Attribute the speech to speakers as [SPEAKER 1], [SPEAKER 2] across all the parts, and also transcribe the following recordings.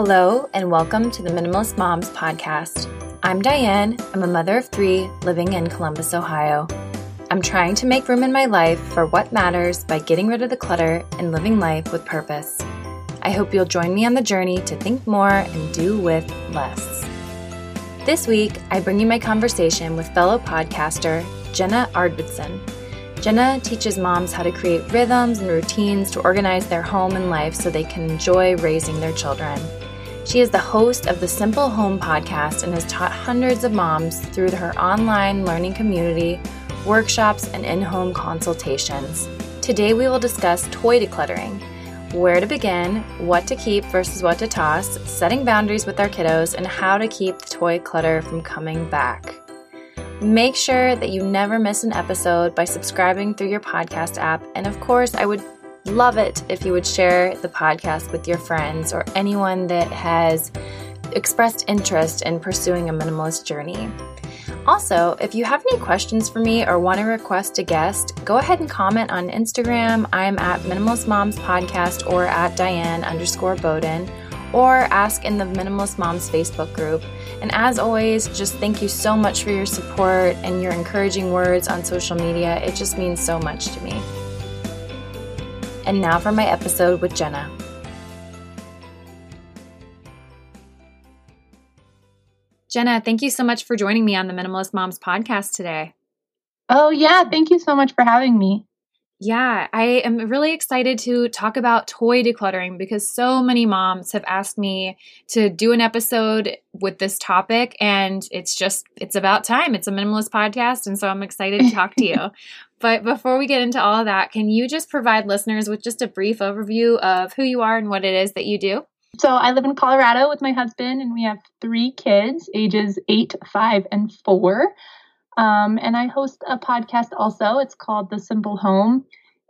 [SPEAKER 1] Hello, and welcome to the Minimalist Moms podcast. I'm Diane. I'm a mother of three living in Columbus, Ohio. I'm trying to make room in my life for what matters by getting rid of the clutter and living life with purpose. I hope you'll join me on the journey to think more and do with less. This week, I bring you my conversation with fellow podcaster Jenna Arvidson. Jenna teaches moms how to create rhythms and routines to organize their home and life so they can enjoy raising their children. She is the host of the Simple Home podcast and has taught hundreds of moms through her online learning community, workshops, and in home consultations. Today, we will discuss toy decluttering where to begin, what to keep versus what to toss, setting boundaries with our kiddos, and how to keep the toy clutter from coming back. Make sure that you never miss an episode by subscribing through your podcast app. And of course, I would love it if you would share the podcast with your friends or anyone that has expressed interest in pursuing a minimalist journey. Also, if you have any questions for me or want to request a guest, go ahead and comment on Instagram. I'm at Minimalist Moms Podcast or at Diane underscore Boden, or ask in the Minimalist Moms Facebook group. And as always, just thank you so much for your support and your encouraging words on social media. It just means so much to me. And now for my episode with Jenna. Jenna, thank you so much for joining me on the Minimalist Moms podcast today.
[SPEAKER 2] Oh, yeah. Thank you so much for having me.
[SPEAKER 1] Yeah, I am really excited to talk about toy decluttering because so many moms have asked me to do an episode with this topic and it's just it's about time. It's a minimalist podcast and so I'm excited to talk to you. But before we get into all of that, can you just provide listeners with just a brief overview of who you are and what it is that you do?
[SPEAKER 2] So I live in Colorado with my husband and we have 3 kids, ages 8, 5 and 4. Um, and I host a podcast also. It's called The Simple Home.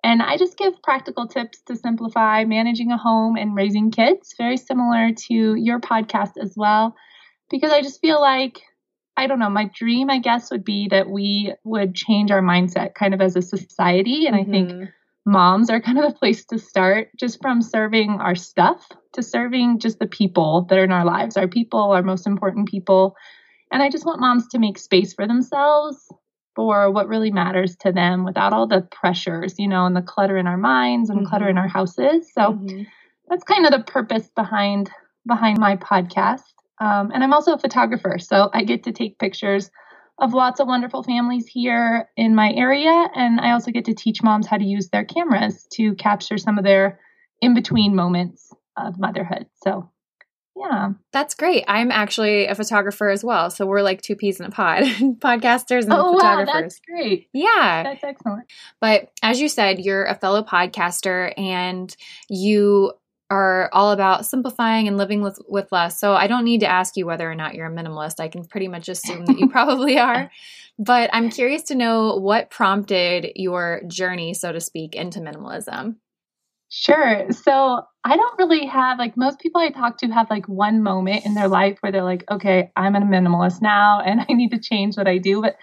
[SPEAKER 2] And I just give practical tips to simplify managing a home and raising kids, very similar to your podcast as well. Because I just feel like, I don't know, my dream, I guess, would be that we would change our mindset kind of as a society. And mm-hmm. I think mm-hmm. moms are kind of the place to start just from serving our stuff to serving just the people that are in our lives, our people, our most important people and I just want moms to make space for themselves for what really matters to them without all the pressures, you know, and the clutter in our minds and mm-hmm. clutter in mm-hmm. our houses. So mm-hmm. that's kind of the purpose behind behind my podcast. Um, and I'm also a photographer, so I get to take pictures of lots of wonderful families here in my area, and I also get to teach moms how to use their cameras to capture some of their in between moments of motherhood. So yeah.
[SPEAKER 1] That's great. I'm actually a photographer as well. So we're like two peas in a pod, podcasters and
[SPEAKER 2] oh,
[SPEAKER 1] photographers.
[SPEAKER 2] Wow, that's great.
[SPEAKER 1] Yeah.
[SPEAKER 2] That's excellent.
[SPEAKER 1] But as you said, you're a fellow podcaster and you are all about simplifying and living with, with less. So I don't need to ask you whether or not you're a minimalist. I can pretty much assume that you probably are. But I'm curious to know what prompted your journey, so to speak, into minimalism.
[SPEAKER 2] Sure. So I don't really have like most people I talk to have like one moment in their life where they're like, okay, I'm a minimalist now and I need to change what I do. But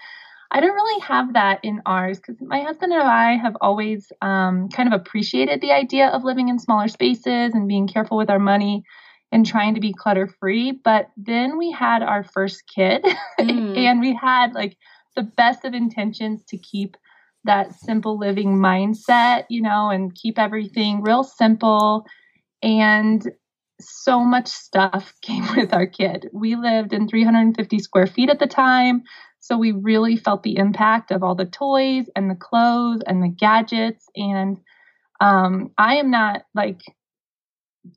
[SPEAKER 2] I don't really have that in ours because my husband and I have always um, kind of appreciated the idea of living in smaller spaces and being careful with our money and trying to be clutter free. But then we had our first kid mm. and we had like the best of intentions to keep that simple living mindset, you know, and keep everything real simple. And so much stuff came with our kid. We lived in 350 square feet at the time. So we really felt the impact of all the toys and the clothes and the gadgets. And um, I am not like,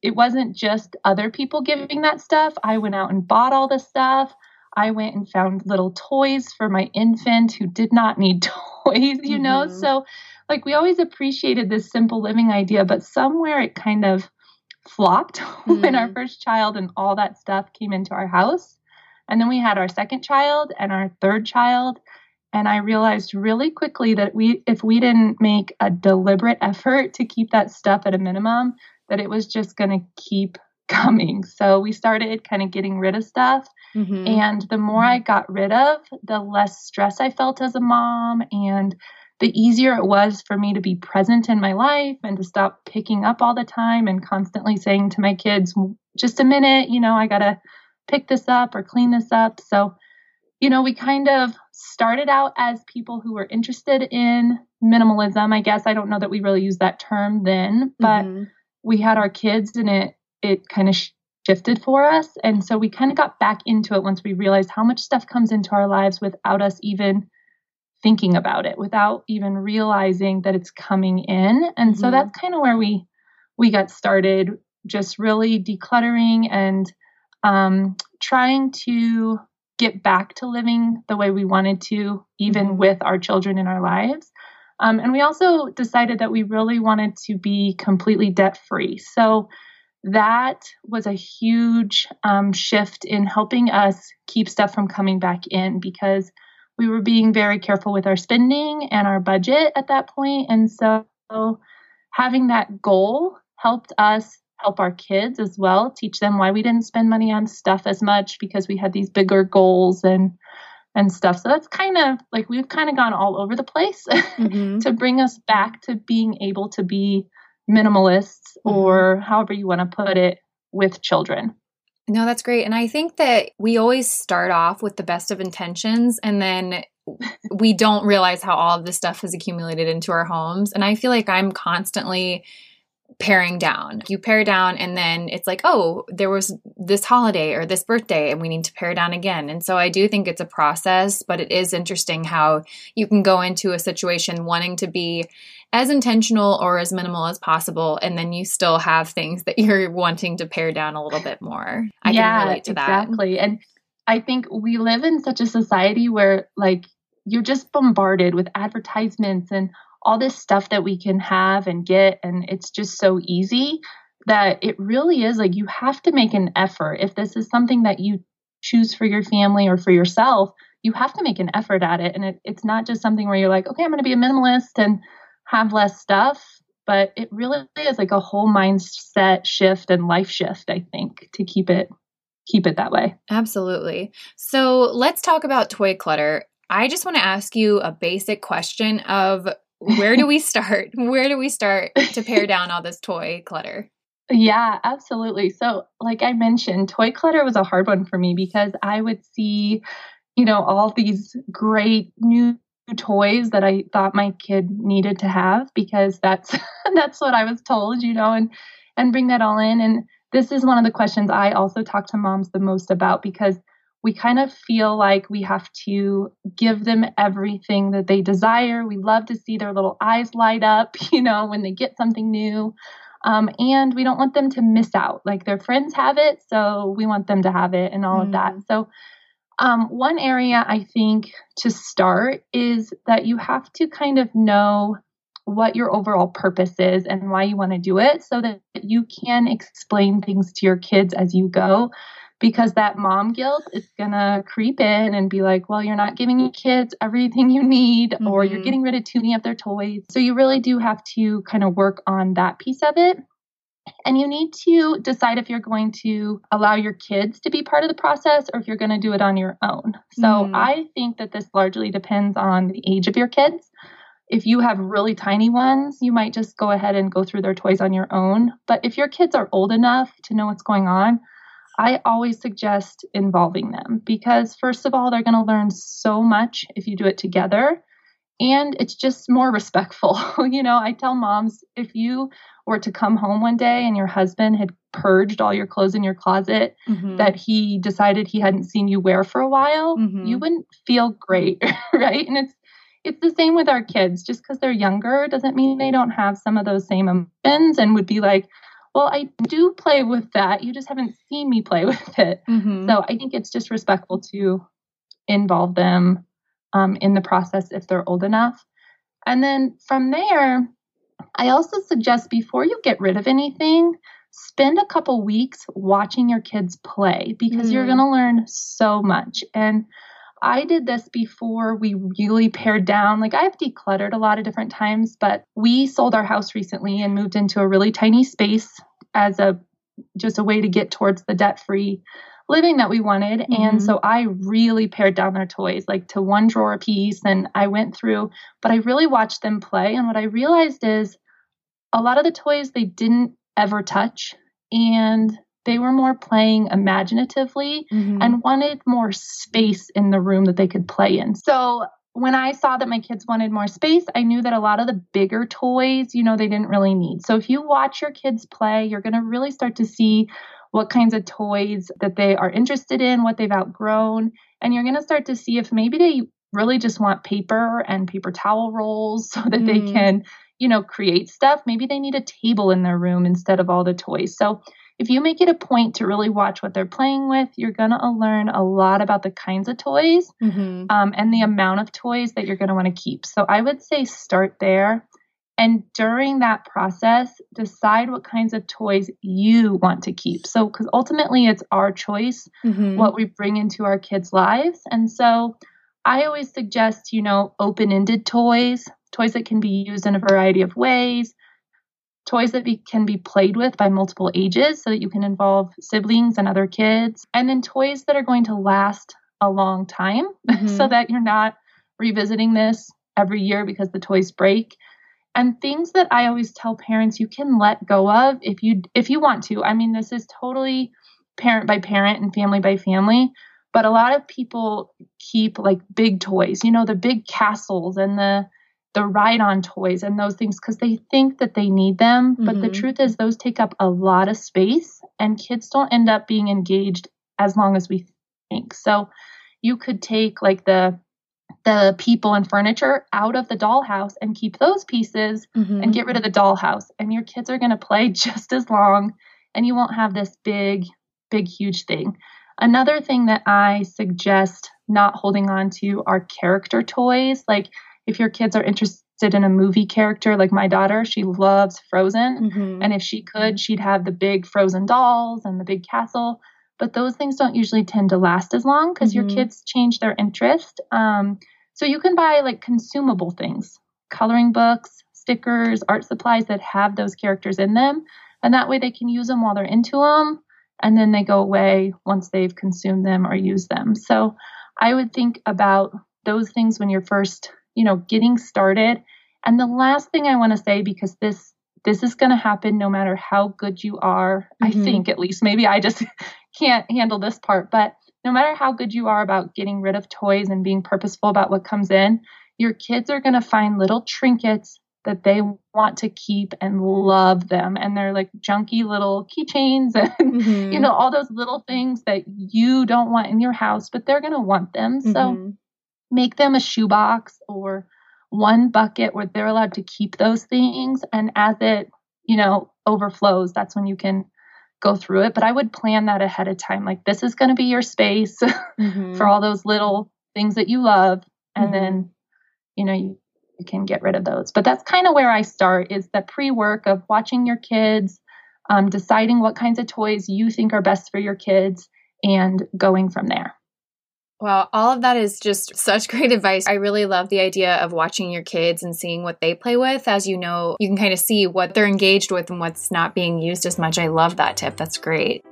[SPEAKER 2] it wasn't just other people giving that stuff. I went out and bought all the stuff. I went and found little toys for my infant who did not need toys, you mm-hmm. know? So, like, we always appreciated this simple living idea, but somewhere it kind of flopped mm-hmm. when our mm-hmm. first child and all that stuff came into our house. And then we had our second child and our third child. And I realized really quickly that we, if we didn't make a deliberate effort to keep that stuff at a minimum, that it was just going to keep coming. So we started kind of getting rid of stuff. Mm-hmm. And the more I got rid of, the less stress I felt as a mom and the easier it was for me to be present in my life and to stop picking up all the time and constantly saying to my kids, just a minute, you know, I got to pick this up or clean this up. So, you know, we kind of started out as people who were interested in minimalism. I guess I don't know that we really used that term then, but mm-hmm. we had our kids and it it kind of shifted for us. And so we kind of got back into it once we realized how much stuff comes into our lives without us even thinking about it, without even realizing that it's coming in. And mm-hmm. so that's kind of where we we got started just really decluttering and um, trying to get back to living the way we wanted to, even mm-hmm. with our children in our lives. Um, and we also decided that we really wanted to be completely debt free. So that was a huge um, shift in helping us keep stuff from coming back in because we were being very careful with our spending and our budget at that point. And so having that goal helped us help our kids as well, teach them why we didn't spend money on stuff as much because we had these bigger goals and and stuff. So that's kind of like we've kind of gone all over the place mm-hmm. to bring us back to being able to be minimalists mm-hmm. or however you want to put it with children.
[SPEAKER 1] No, that's great. And I think that we always start off with the best of intentions and then we don't realize how all of this stuff has accumulated into our homes. And I feel like I'm constantly paring down. You pare down, and then it's like, oh, there was this holiday or this birthday, and we need to pare down again. And so I do think it's a process, but it is interesting how you can go into a situation wanting to be as intentional or as minimal as possible, and then you still have things that you're wanting to pare down a little bit more. I
[SPEAKER 2] yeah, can relate to that. Exactly. And I think we live in such a society where, like, you're just bombarded with advertisements and all this stuff that we can have and get and it's just so easy that it really is like you have to make an effort. If this is something that you choose for your family or for yourself you have to make an effort at it. And it, it's not just something where you're like okay i'm going to be a minimalist and have less stuff but it really is like a whole mindset shift and life shift i think to keep it keep it that way.
[SPEAKER 1] Absolutely. So let's talk about toy clutter. I just want to ask you a basic question of where do we start? Where do we start to pare down all this toy clutter?
[SPEAKER 2] Yeah, absolutely. So, like I mentioned, toy clutter was a hard one for me because I would see, you know, all these great new toys that I thought my kid needed to have because that's that's what I was told, you know, and and bring that all in and this is one of the questions I also talk to moms the most about because we kind of feel like we have to give them everything that they desire. We love to see their little eyes light up, you know, when they get something new. Um, and we don't want them to miss out. Like their friends have it, so we want them to have it and all mm. of that. Mm. So, um, one area I think to start is that you have to kind of know what your overall purpose is and why you want to do it so that you can explain things to your kids as you go because that mom guilt is going to creep in and be like, well, you're not giving your kids everything you need, mm-hmm. or you're mm-hmm. getting rid of too many of their toys. So you really do have to kind of work on that piece of it. And you need to decide if you're going to allow your kids to be part of the process or if you're going to do it on your own. So mm. I think that this largely depends on the age of your kids. If you have really tiny ones, you might just go ahead and go through their toys on your own. But if your kids are old enough to know what's going on, I always suggest involving them because, first of all, they're going to learn so much if you do it together. And it's just more respectful. you know, I tell moms if you were to come home one day and your husband had purged all your clothes in your closet mm-hmm. that he decided he hadn't seen you wear for a while, mm-hmm. you wouldn't feel great, right? And it's it's the same with our kids. Just because they're younger doesn't mean they don't have some of those same emotions and would be like, well, I do play with that. You just haven't seen me play with it. Mm-hmm. So I think it's just respectful to involve them um, in the process if they're old enough. And then from there, I also suggest before you get rid of anything, spend a couple weeks watching your kids play because mm. you're going to learn so much. And I did this before we really pared down. Like I've decluttered a lot of different times, but we sold our house recently and moved into a really tiny space as a just a way to get towards the debt-free living that we wanted. Mm-hmm. And so I really pared down their toys like to one drawer a piece and I went through, but I really watched them play and what I realized is a lot of the toys they didn't ever touch and they were more playing imaginatively mm-hmm. and wanted more space in the room that they could play in. So when I saw that my kids wanted more space, I knew that a lot of the bigger toys, you know, they didn't really need. So if you watch your kids play, you're going to really start to see what kinds of toys that they are interested in, what they've outgrown, and you're going to start to see if maybe they really just want paper and paper towel rolls so that mm. they can, you know, create stuff. Maybe they need a table in their room instead of all the toys. So if you make it a point to really watch what they're playing with, you're going to learn a lot about the kinds of toys mm-hmm. um, and the amount of toys that you're going to want to keep. So I would say start there. And during that process, decide what kinds of toys you want to keep. So, because ultimately it's our choice mm-hmm. what we bring into our kids' lives. And so I always suggest, you know, open ended toys, toys that can be used in a variety of ways, toys that be, can be played with by multiple ages so that you can involve siblings and other kids, and then toys that are going to last a long time mm-hmm. so that you're not revisiting this every year because the toys break and things that I always tell parents you can let go of if you if you want to. I mean this is totally parent by parent and family by family, but a lot of people keep like big toys, you know, the big castles and the the ride on toys and those things because they think that they need them. Mm-hmm. But the mm-hmm. truth is, those take up a lot of space, and kids don't end up being engaged as long as we think. So you could take like the the people and furniture out of the dollhouse and keep those pieces mm-hmm. and get rid of the dollhouse and your kids are going to play just as long and you won't have this big big huge thing another thing that i suggest not holding on to are character toys like if your kids are interested in a movie character, like my daughter, she loves Frozen. Mm-hmm. And if she could, she'd have the big Frozen dolls and the big castle. But those things don't usually tend to last as long because mm-hmm. your kids change their interest. Um, so you can buy like consumable things, coloring books, stickers, art supplies that have those characters in them. And that way they can use them while they're into them. And then they go away once they've consumed them or used them. So I would think about those things when you're first you know, getting started. And the last thing I want to say, because this this is going to happen no matter how good you are, mm-hmm. I think at least. Maybe I just can't handle this part, but no matter how good you are about getting rid of toys and being purposeful about what comes in, your kids are going to find little trinkets that they want to keep and love them and they're like junky little keychains and mm-hmm. you know all those little things that you don't want in your house but they're going to want them mm-hmm. so make them a shoebox or one bucket where they're allowed to keep those things. And as it, you know, overflows, that's when you can go through it. But I would plan that ahead of time. Like, this is going to be your space mm-hmm. for all those little things that you love. And mm-hmm. then, you know, you, you can get rid of those. But that's kind of where I start is the pre work of watching your kids, um, deciding what kinds of toys you think are best for your kids, and going from there.
[SPEAKER 1] Well, all of that is just such great advice. I really love the idea of watching your kids and seeing what they play with. As you know, you can kind of see what they're engaged with and what's not being used as much. I love that tip. That's great.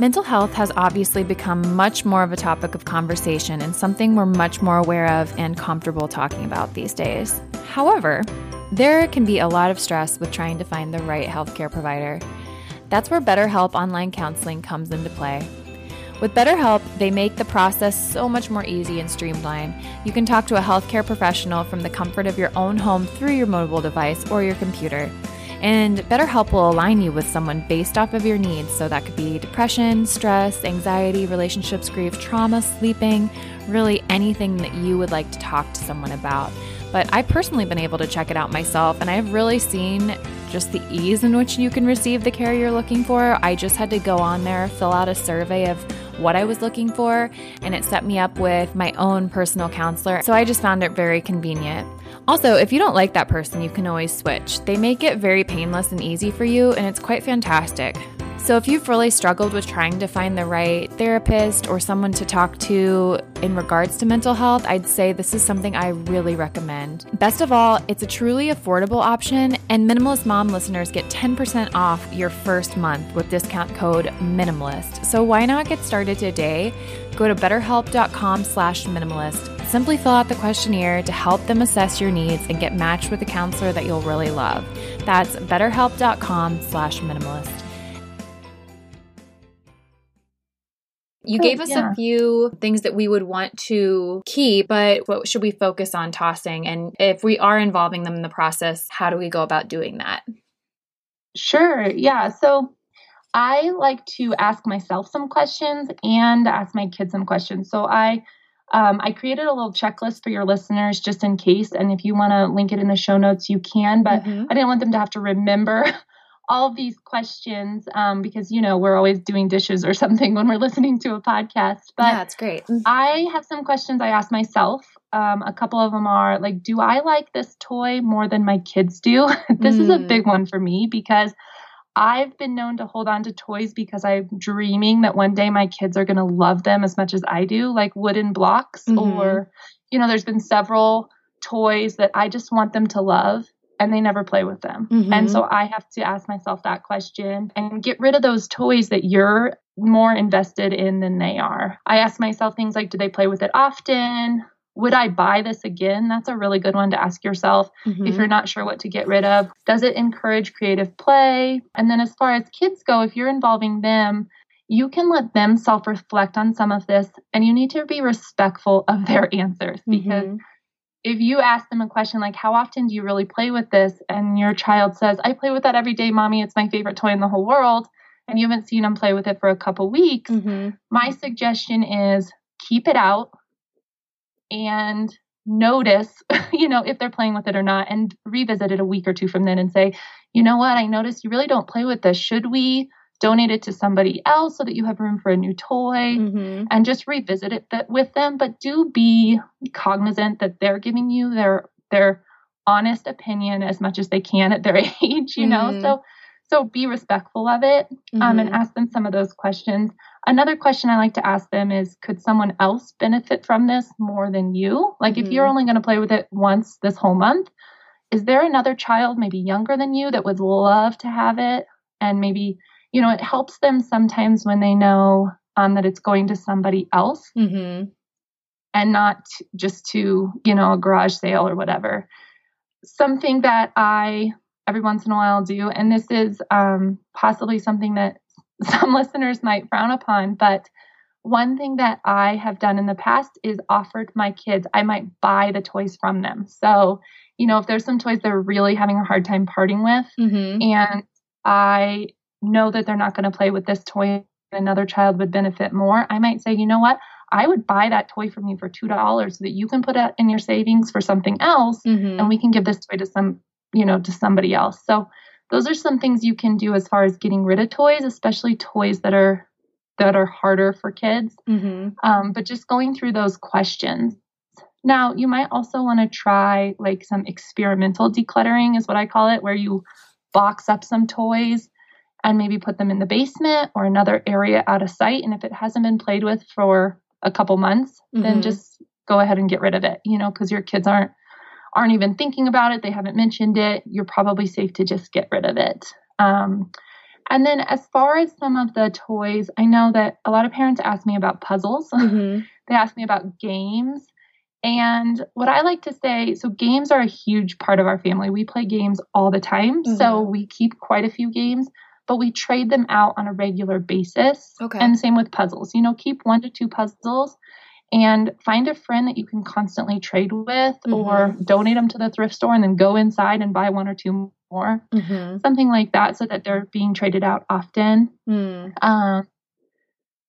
[SPEAKER 1] Mental health has obviously become much more of a topic of conversation and something we're much more aware of and comfortable talking about these days. However, there can be a lot of stress with trying to find the right healthcare provider. That's where BetterHelp Online Counseling comes into play. With BetterHelp, they make the process so much more easy and streamlined. You can talk to a healthcare professional from the comfort of your own home through your mobile device or your computer. And BetterHelp will align you with someone based off of your needs. So that could be depression, stress, anxiety, relationships, grief, trauma, sleeping, really anything that you would like to talk to someone about. But I've personally been able to check it out myself, and I've really seen just the ease in which you can receive the care you're looking for. I just had to go on there, fill out a survey of what I was looking for, and it set me up with my own personal counselor. So I just found it very convenient. Also, if you don't like that person, you can always switch. They make it very painless and easy for you, and it's quite fantastic. So, if you've really struggled with trying to find the right therapist or someone to talk to in regards to mental health, I'd say this is something I really recommend. Best of all, it's a truly affordable option, and Minimalist Mom listeners get 10% off your first month with discount code MINIMALIST. So, why not get started today? Go to betterhelp.com slash minimalist. Simply fill out the questionnaire to help them assess your needs and get matched with a counselor that you'll really love. That's betterhelp.com slash minimalist. You Good, gave us yeah. a few things that we would want to keep, but what should we focus on tossing? And if we are involving them in the process, how do we go about doing that?
[SPEAKER 2] Sure. Yeah. So I like to ask myself some questions and ask my kids some questions. So I um, I created a little checklist for your listeners just in case. And if you want to link it in the show notes, you can. But mm-hmm. I didn't want them to have to remember all these questions um, because, you know, we're always doing dishes or something when we're listening to a podcast. But
[SPEAKER 1] yeah, that's great. Mm-hmm.
[SPEAKER 2] I have some questions I ask myself. Um, a couple of them are like, do I like this toy more than my kids do? this mm. is a mm. big one for me because I've been known to hold on to toys because I'm dreaming that one day my kids are going to love them as much as I do, like wooden blocks, mm-hmm. or, you know, there's been several toys that I just want them to love and they never play with them. Mm-hmm. And so I have to ask myself that question and get rid of those toys that you're more invested in than they are. I ask myself things like do they play with it often? would I buy this again? That's a really good one to ask yourself mm-hmm. if you're not sure what to get rid of. Does it encourage creative play? And then, as far as kids go, if you're involving them, you can let them self reflect on some of this and you need to be respectful of their answers because. Mm-hmm. If you ask them a question like, How often do you really play with this? And your child says, I play with that every day, mommy. It's my favorite toy in the whole world. And you haven't seen them play with it for a couple weeks. Mm-hmm. My suggestion is keep it out and notice, you know, if they're playing with it or not, and revisit it a week or two from then and say, you know what, I noticed you really don't play with this. Should we donate it to somebody else so that you have room for a new toy mm-hmm. and just revisit it with them? But do be cognizant that they're giving you their their honest opinion as much as they can at their age, you know. Mm-hmm. So so be respectful of it um, mm-hmm. and ask them some of those questions. Another question I like to ask them is Could someone else benefit from this more than you? Like, mm-hmm. if you're mm-hmm. only going to play with it once this whole month, is there another child, maybe younger than you, that would love to have it? And maybe, you know, it helps them sometimes when they know um, that it's going to somebody else mm-hmm. and not just to, you know, a garage sale or whatever. Something that I every once in a while do, and this is um, possibly something that some listeners might frown upon, but one thing that I have done in the past is offered my kids, I might buy the toys from them. So, you know, if there's some toys they're really having a hard time parting with, mm-hmm. and I know that they're not going to play with this toy, another child would benefit more, I might say, you know what? I would buy that toy from you for $2 so that you can put it in your savings for something else mm-hmm. and we can give this toy to some, you know, to somebody else. So those are some things you can do as far as getting rid of toys, especially toys that are that are harder for kids. Mm-hmm. Um, but just going through those questions. Now, you might also want to try like some experimental decluttering, is what I call it, where you box up some toys and maybe put them in the basement or another area out of sight. And if it hasn't been played with for a couple months, mm-hmm. then just go ahead and get rid of it, you know, because your kids aren't aren't even thinking about it, they haven't mentioned it, you're probably safe to just get rid of it. Um, and then, as far as some of the toys, I know that a lot of parents ask me about puzzles. Mm-hmm. they ask me about games. And what I like to say so, games are a huge part of our family. We play games all the time. Mm-hmm. So, we keep quite a few games, but we trade them out on a regular basis. Okay. And same with puzzles. You know, keep one to two puzzles and find a friend that you can constantly trade with mm-hmm. or donate them to the thrift store and then go inside and buy one or two more mm-hmm. something like that so that they're being traded out often mm. um,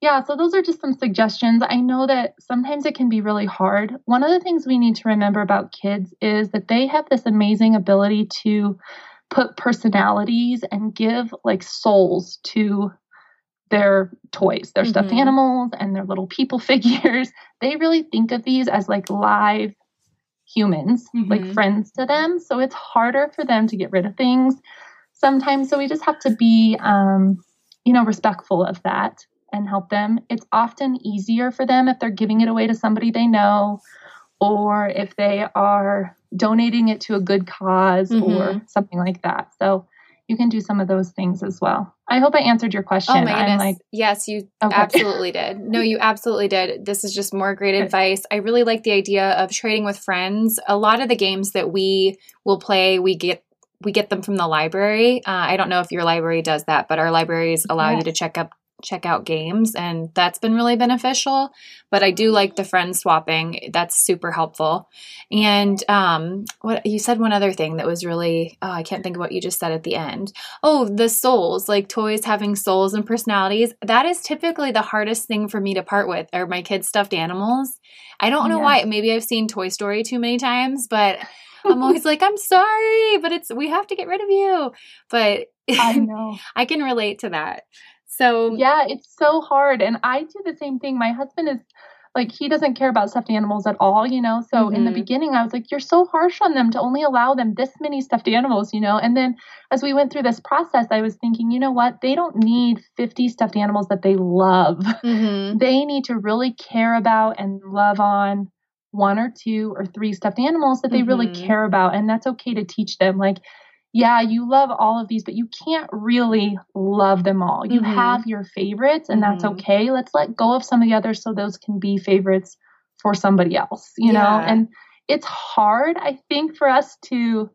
[SPEAKER 2] yeah so those are just some suggestions i know that sometimes it can be really hard one of the things we need to remember about kids is that they have this amazing ability to put personalities and give like souls to their toys, their mm-hmm. stuffed animals and their little people figures. They really think of these as like live humans, mm-hmm. like friends to them. So it's harder for them to get rid of things sometimes. So we just have to be, um, you know, respectful of that and help them. It's often easier for them if they're giving it away to somebody they know or if they are donating it to a good because mm-hmm. or something like that. So you can do some of those things as well. I hope I answered your question.
[SPEAKER 1] Oh my goodness. Like, yes, you okay. absolutely did. No, you absolutely did. This is just more great advice. I really like the idea of trading with friends. A lot of the games that we will play, we get we get them from the library. Uh, I don't know if your library does that, but our libraries allow yes. you to check up check out games and that's been really beneficial. But i do like the friend swapping. That's super helpful. And um what you said one other thing that was really oh i can't think of what you just said at the end. Oh the souls like toys having souls and personalities. That is typically the hardest thing for me to part with. Are my kids stuffed animals? I don't know why. Maybe i've seen toy story too many times but I'm always like, I'm sorry, but it's we have to get rid of you. But
[SPEAKER 2] I know.
[SPEAKER 1] I can relate to that. So
[SPEAKER 2] Yeah, it's so hard. And I do the same thing. My husband is like he doesn't care about stuffed animals at all, you know. So mm-hmm. in the mm-hmm. beginning I was like, You're so harsh on them to only allow them this many stuffed animals, you know. And then as we went through this process, I was thinking, you know what? They don't need 50 stuffed animals that they love. Mm-hmm. They need to really care about and love on one or two or three stuffed animals that they mm-hmm. really care about. And that's okay to teach them. Like, yeah, you love all of these, but you can't really love them all. You mm-hmm. have your favorites, and mm-hmm. that's okay. Let's let go of some of the others so those can be favorites for somebody else, you yeah. know? And it's hard, I think, for us to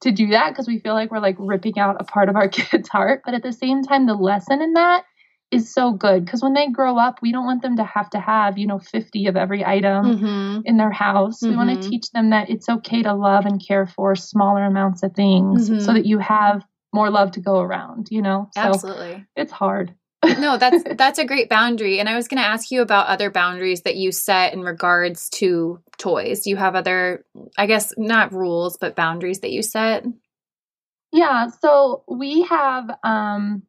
[SPEAKER 2] to do that because we feel like we're like ripping out a part of our kid's heart. But at the same time, the lesson in that is so good because when they grow up, we don't want them to have to have, you know, 50 of every item mm-hmm. in their house. Mm-hmm. We want to teach them that it's okay to love and care for smaller amounts of things mm-hmm. so that you have more love to go around, you know?
[SPEAKER 1] So Absolutely.
[SPEAKER 2] It's hard.
[SPEAKER 1] no, that's that's a great boundary. And I was going to ask you about other boundaries that you set in regards to toys. Do you have other I guess not rules, but boundaries that you set?
[SPEAKER 2] Yeah, so we have um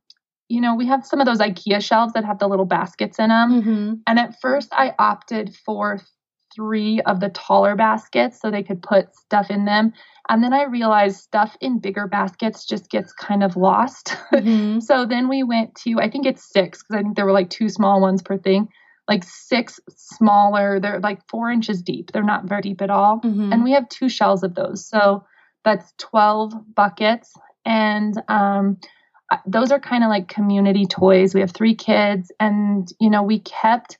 [SPEAKER 2] you know, we have some of those IKEA shelves that have the little baskets in them. Mm-hmm. And at first, I opted for three of the taller baskets so they could put stuff in them. And then I realized stuff in bigger baskets just gets kind of lost. Mm-hmm. so then we went to, I think it's six, because I think there were like two small ones per thing, like six smaller. They're like four inches deep. They're not very deep at all. Mm-hmm. And we have two shelves of those. So that's 12 buckets. And um, those are kind of like community toys. We have three kids, and you know, we kept,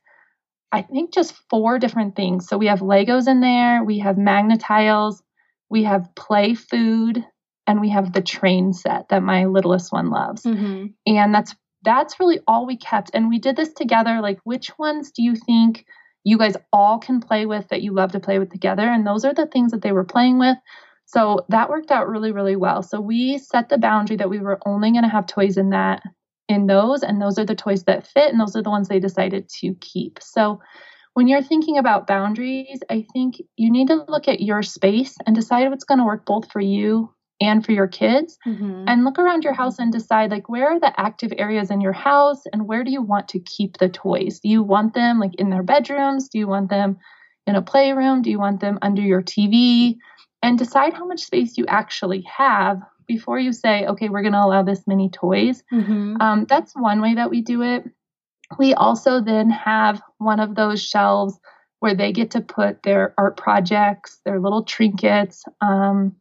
[SPEAKER 2] I think, just four different things. So we have Legos in there, we have Magna-Tiles, we have play food, and we have the train set that my littlest one loves. Mm-hmm. And that's that's really all we kept. And we did this together. Like, which ones do you think you guys all can play with that you love to play with together? And those are the things that they were playing with. So that worked out really, really well. So we set the boundary that we were only going to have toys in that in those, and those are the toys that fit, and those are the ones they decided to keep. So when you're thinking about boundaries, I think you need to look at your space and decide what's going to work both for you and for your kids mm-hmm. and look around your house and decide like where are the active areas in your house and where do you want to keep the toys do you want them like in their bedrooms do you want them in a playroom do you want them under your tv and decide how much space you actually have before you say, okay, we're going to allow this many toys. Mm-hmm. Um, that's one way that we do it. We also then have one of those shelves where they get to put their art projects, their little trinkets. Um,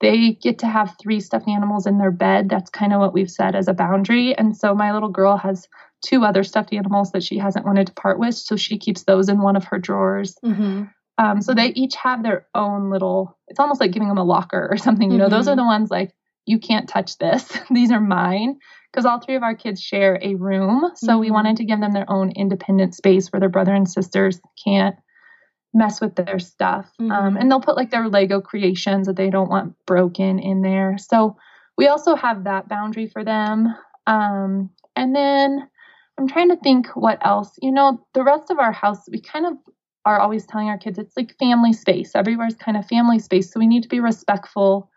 [SPEAKER 2] they get to have three stuffed animals in their bed. That's kind of what we've set as a boundary. And so my little girl has two other stuffed animals that she hasn't wanted to part with. So she keeps those in one of her drawers. Mm-hmm. Um, so they each have their own little, it's almost like giving them a locker or something. You know, mm-hmm. those are mm-hmm. the ones like, you can't touch this. These are mine. Because all three of our kids share a room. So mm-hmm. we wanted to give them their own independent space where their brother and sisters can't mess with their stuff. Um, mm-hmm. Um, and they'll put like their Lego creations that they don't want broken in there. So we also have that boundary for them. Um, and then I'm trying to think what else. You know, the rest of our house, we kind of are always telling our kids it's like family space. Everywhere's kind of family space. So we need to be respectful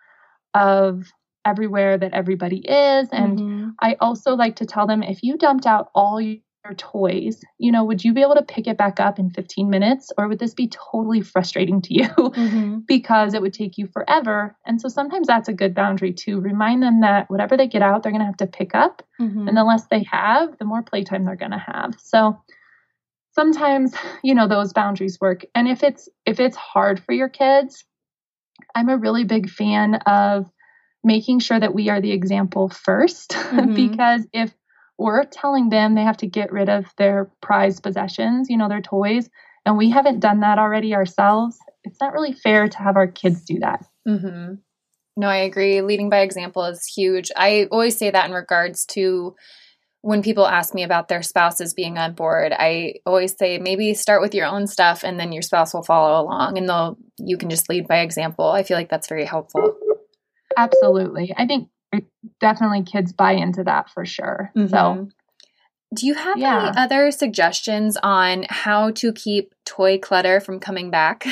[SPEAKER 2] of everywhere that everybody is. And mm-hmm. I also like to tell them if you dumped out all your toys, you know, would you be able to pick it back up in 15 minutes or would this be totally frustrating to you mm-hmm. because it would take you forever? And so sometimes that's a good boundary to remind them that whatever they get out, they're going to have to pick up. Mm-hmm. And the less they have, the more playtime they're going to have. So sometimes you know those boundaries work. And if it's if it's hard for your kids i'm a really big fan of making sure that we are the example 1st mm-hmm. because if we're telling them they have to get rid of their prized possessions you know their toys and we haven't done that already ourselves it's not really fair to have our kids do that.
[SPEAKER 1] Mm-hmm. no i agree. Leading by example is huge. I always say that in regards to when people ask me about their spouses being on board, I always say maybe start with your own stuff and then your spouse will follow along and they'll you can just lead by example. I feel like that's very helpful.
[SPEAKER 2] Absolutely. I think definitely kids buy into that for sure. Mm-hmm. So
[SPEAKER 1] do you have yeah. any other suggestions on how to keep toy clutter from coming back?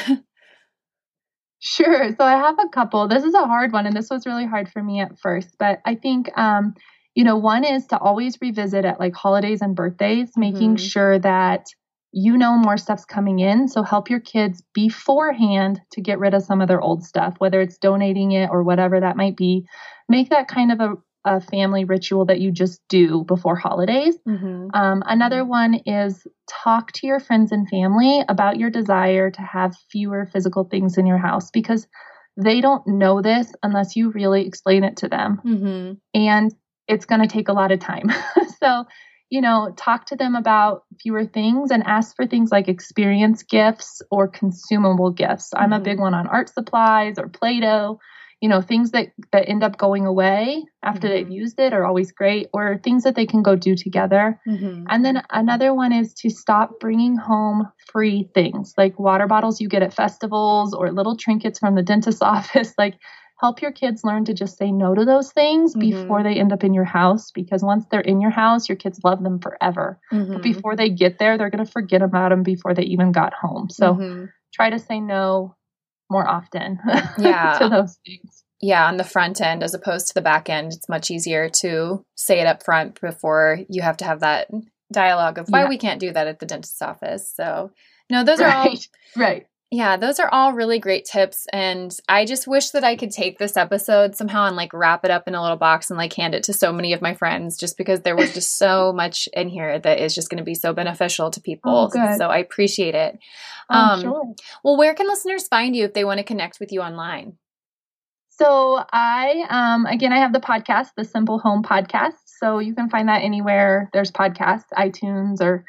[SPEAKER 2] sure. So I have a couple. This is a hard one and this was really hard for me at first, but I think um you know, one is to always revisit at like holidays and birthdays, making mm-hmm. sure that you know more stuff's coming in. So help your kids beforehand to get rid of some of their old stuff, whether it's donating it or whatever that might be. Make that kind of a, a family ritual that you just do before holidays. Mm-hmm. Um, another one is talk to your friends and family about your desire to have fewer physical things in your house because they don't know this unless you really explain it to them. Mm-hmm. And it's going to take a lot of time. so, you know, talk to them about fewer things and ask for things like experience gifts or consumable gifts. I'm a big mm-hmm. one on art supplies or Play-Doh. You know, things that that end up going away after mm-hmm. they've used it are always great, or things that they can go do together. Mm-hmm. And then another one is to stop bringing home free things like water bottles you get at festivals or little trinkets from the dentist's office. Like help your kids learn to just say no to those things mm-hmm. before they end up in your house because once they're in your house your kids love them forever mm-hmm. but before they get there they're going to forget about them before they even got home so mm-hmm. try to say no more often yeah. to those things
[SPEAKER 1] yeah on the front end as opposed to the back end it's much easier to say it up front before you have to have that dialogue of why yeah. we can't do that at the dentist's office so no those
[SPEAKER 2] right.
[SPEAKER 1] are all
[SPEAKER 2] right
[SPEAKER 1] yeah, those are all really great tips. And I just wish that I could take this episode somehow and like wrap it up in a little box and like hand it to so many of my friends just because there was just so much in here that is just going to be so beneficial to people. Oh, so I appreciate it.
[SPEAKER 2] Oh, um, sure.
[SPEAKER 1] Well, where can listeners find you if they want to connect with you online?
[SPEAKER 2] So I, um, again, I have the podcast, the Simple Home Podcast. So you can find that anywhere there's podcasts, iTunes or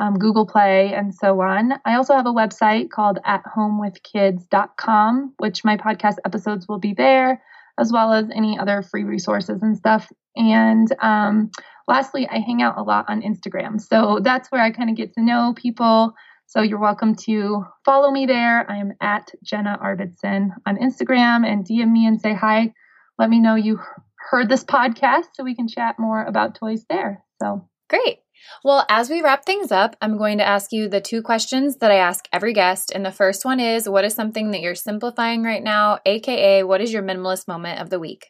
[SPEAKER 2] um, Google Play, and so on. I also have a website called athomewithkids.com, which my podcast episodes will be there, as well as any other free resources and stuff. And um, lastly, I hang out a lot on Instagram. So that's where I kind of get to know people. So you're welcome to follow me there. I am at Jenna Arvidson on Instagram and DM me and say hi. Let me know you heard this podcast so we can chat more about toys there. So
[SPEAKER 1] great. Well, as we wrap things up, I'm going to ask you the two questions that I ask every guest. And the first one is What is something that you're simplifying right now? AKA, what is your minimalist moment of the week?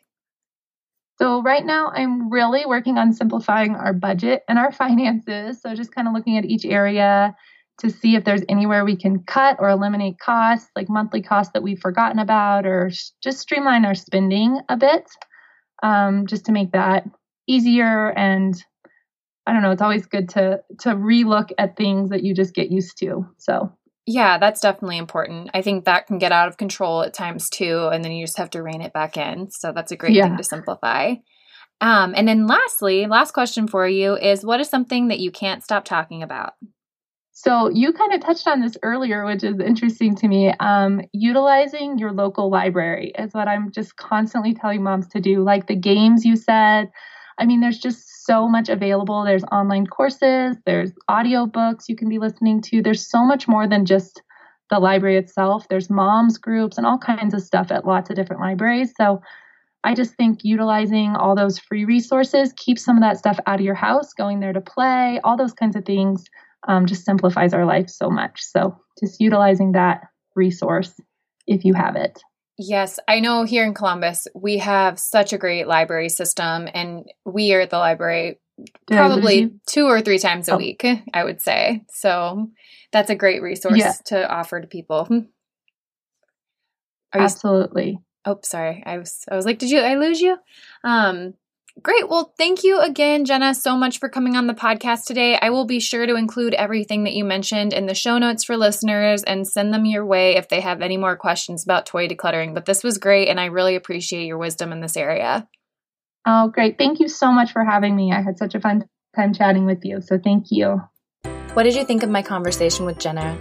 [SPEAKER 2] So, right now, I'm really working on simplifying our budget and our finances. So, just kind of looking at each area to see if there's anywhere we can cut or eliminate costs, like monthly costs that we've forgotten about, or just streamline our spending a bit, um, just to make that easier and I don't know, it's always good to to relook at things that you just get used to. So
[SPEAKER 1] yeah, that's definitely important. I think that can get out of control at times too, and then you just have to rein it back in. So that's a great yeah. thing to simplify. Um, and then lastly, last question for you is what is something that you can't stop talking about?
[SPEAKER 2] So you kind of touched on this earlier, which is interesting to me. Um, utilizing your local library is what I'm just constantly telling moms to do. Like the games you said, I mean, there's just so much available. There's online courses, there's audiobooks you can be listening to. There's so much more than just the library itself. There's moms groups and all kinds of stuff at lots of different libraries. So I just think utilizing all those free resources, keep some of that stuff out of your house, going there to play, all those kinds of things um, just simplifies our life so much. So just utilizing that resource if you have it.
[SPEAKER 1] Yes, I know here in Columbus, we have such a great library system, and we are at the library probably two or three times a oh. week, I would say. So that's a great resource yeah. to offer to people. Hmm.
[SPEAKER 2] Absolutely.
[SPEAKER 1] You, oh, sorry. I was I was like, did you I lose you? Um Great. Well, thank you again, Jenna, so much for coming on the podcast today. I will be sure to include everything that you mentioned in the show notes for listeners and send them your way if they have any more questions about toy decluttering. But this was great, and I really appreciate your wisdom in this area.
[SPEAKER 2] Oh, great. Thank you so much for having me. I had such a fun time chatting with you. So thank you.
[SPEAKER 1] What did you think of my conversation with Jenna?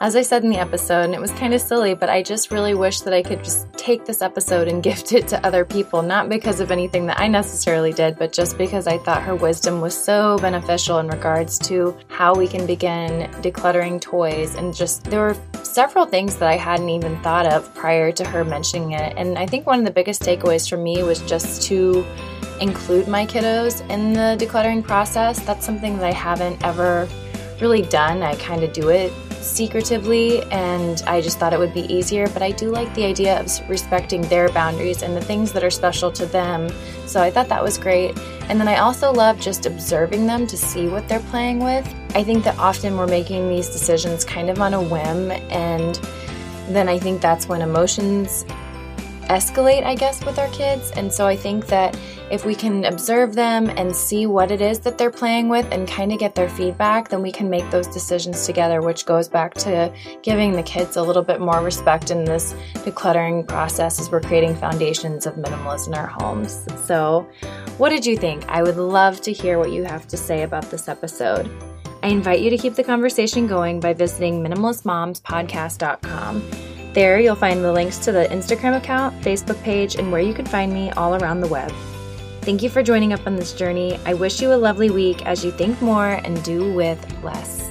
[SPEAKER 1] As I said in the episode, and it was kind of silly, but I just really wish that I could just take this episode and gift it to other people, not because of anything that I necessarily did, but just because I thought her wisdom was so beneficial in regards to how we can begin decluttering toys. And just there were several things that I hadn't even thought of prior to her mentioning it. And I think one of the biggest takeaways for me was just to include my kiddos in the decluttering process. That's something that I haven't ever really done. I kind of do it secretively and I just thought it would be easier, but I do like the idea of respecting their boundaries and the things that are special to them. So I thought that was great. And then I also love just observing them to see what they're playing with. I think that often we're making these decisions kind of on a whim and then I think that's when emotions escalate, I guess, with our kids. And so I think that if we can observe them and see what it is that they're playing with and kind of get their feedback, then we can make those decisions together, which goes back to giving the kids a little bit more respect in this decluttering process as we're creating foundations of minimalism in our homes. So, what did you think? I would love to hear what you have to say about this episode. I invite you to keep the conversation going by visiting minimalistmomspodcast.com. There, you'll find the links to the Instagram account, Facebook page, and where you can find me all around the web. Thank you for joining up on this journey. I wish you a lovely week as you think more and do with less.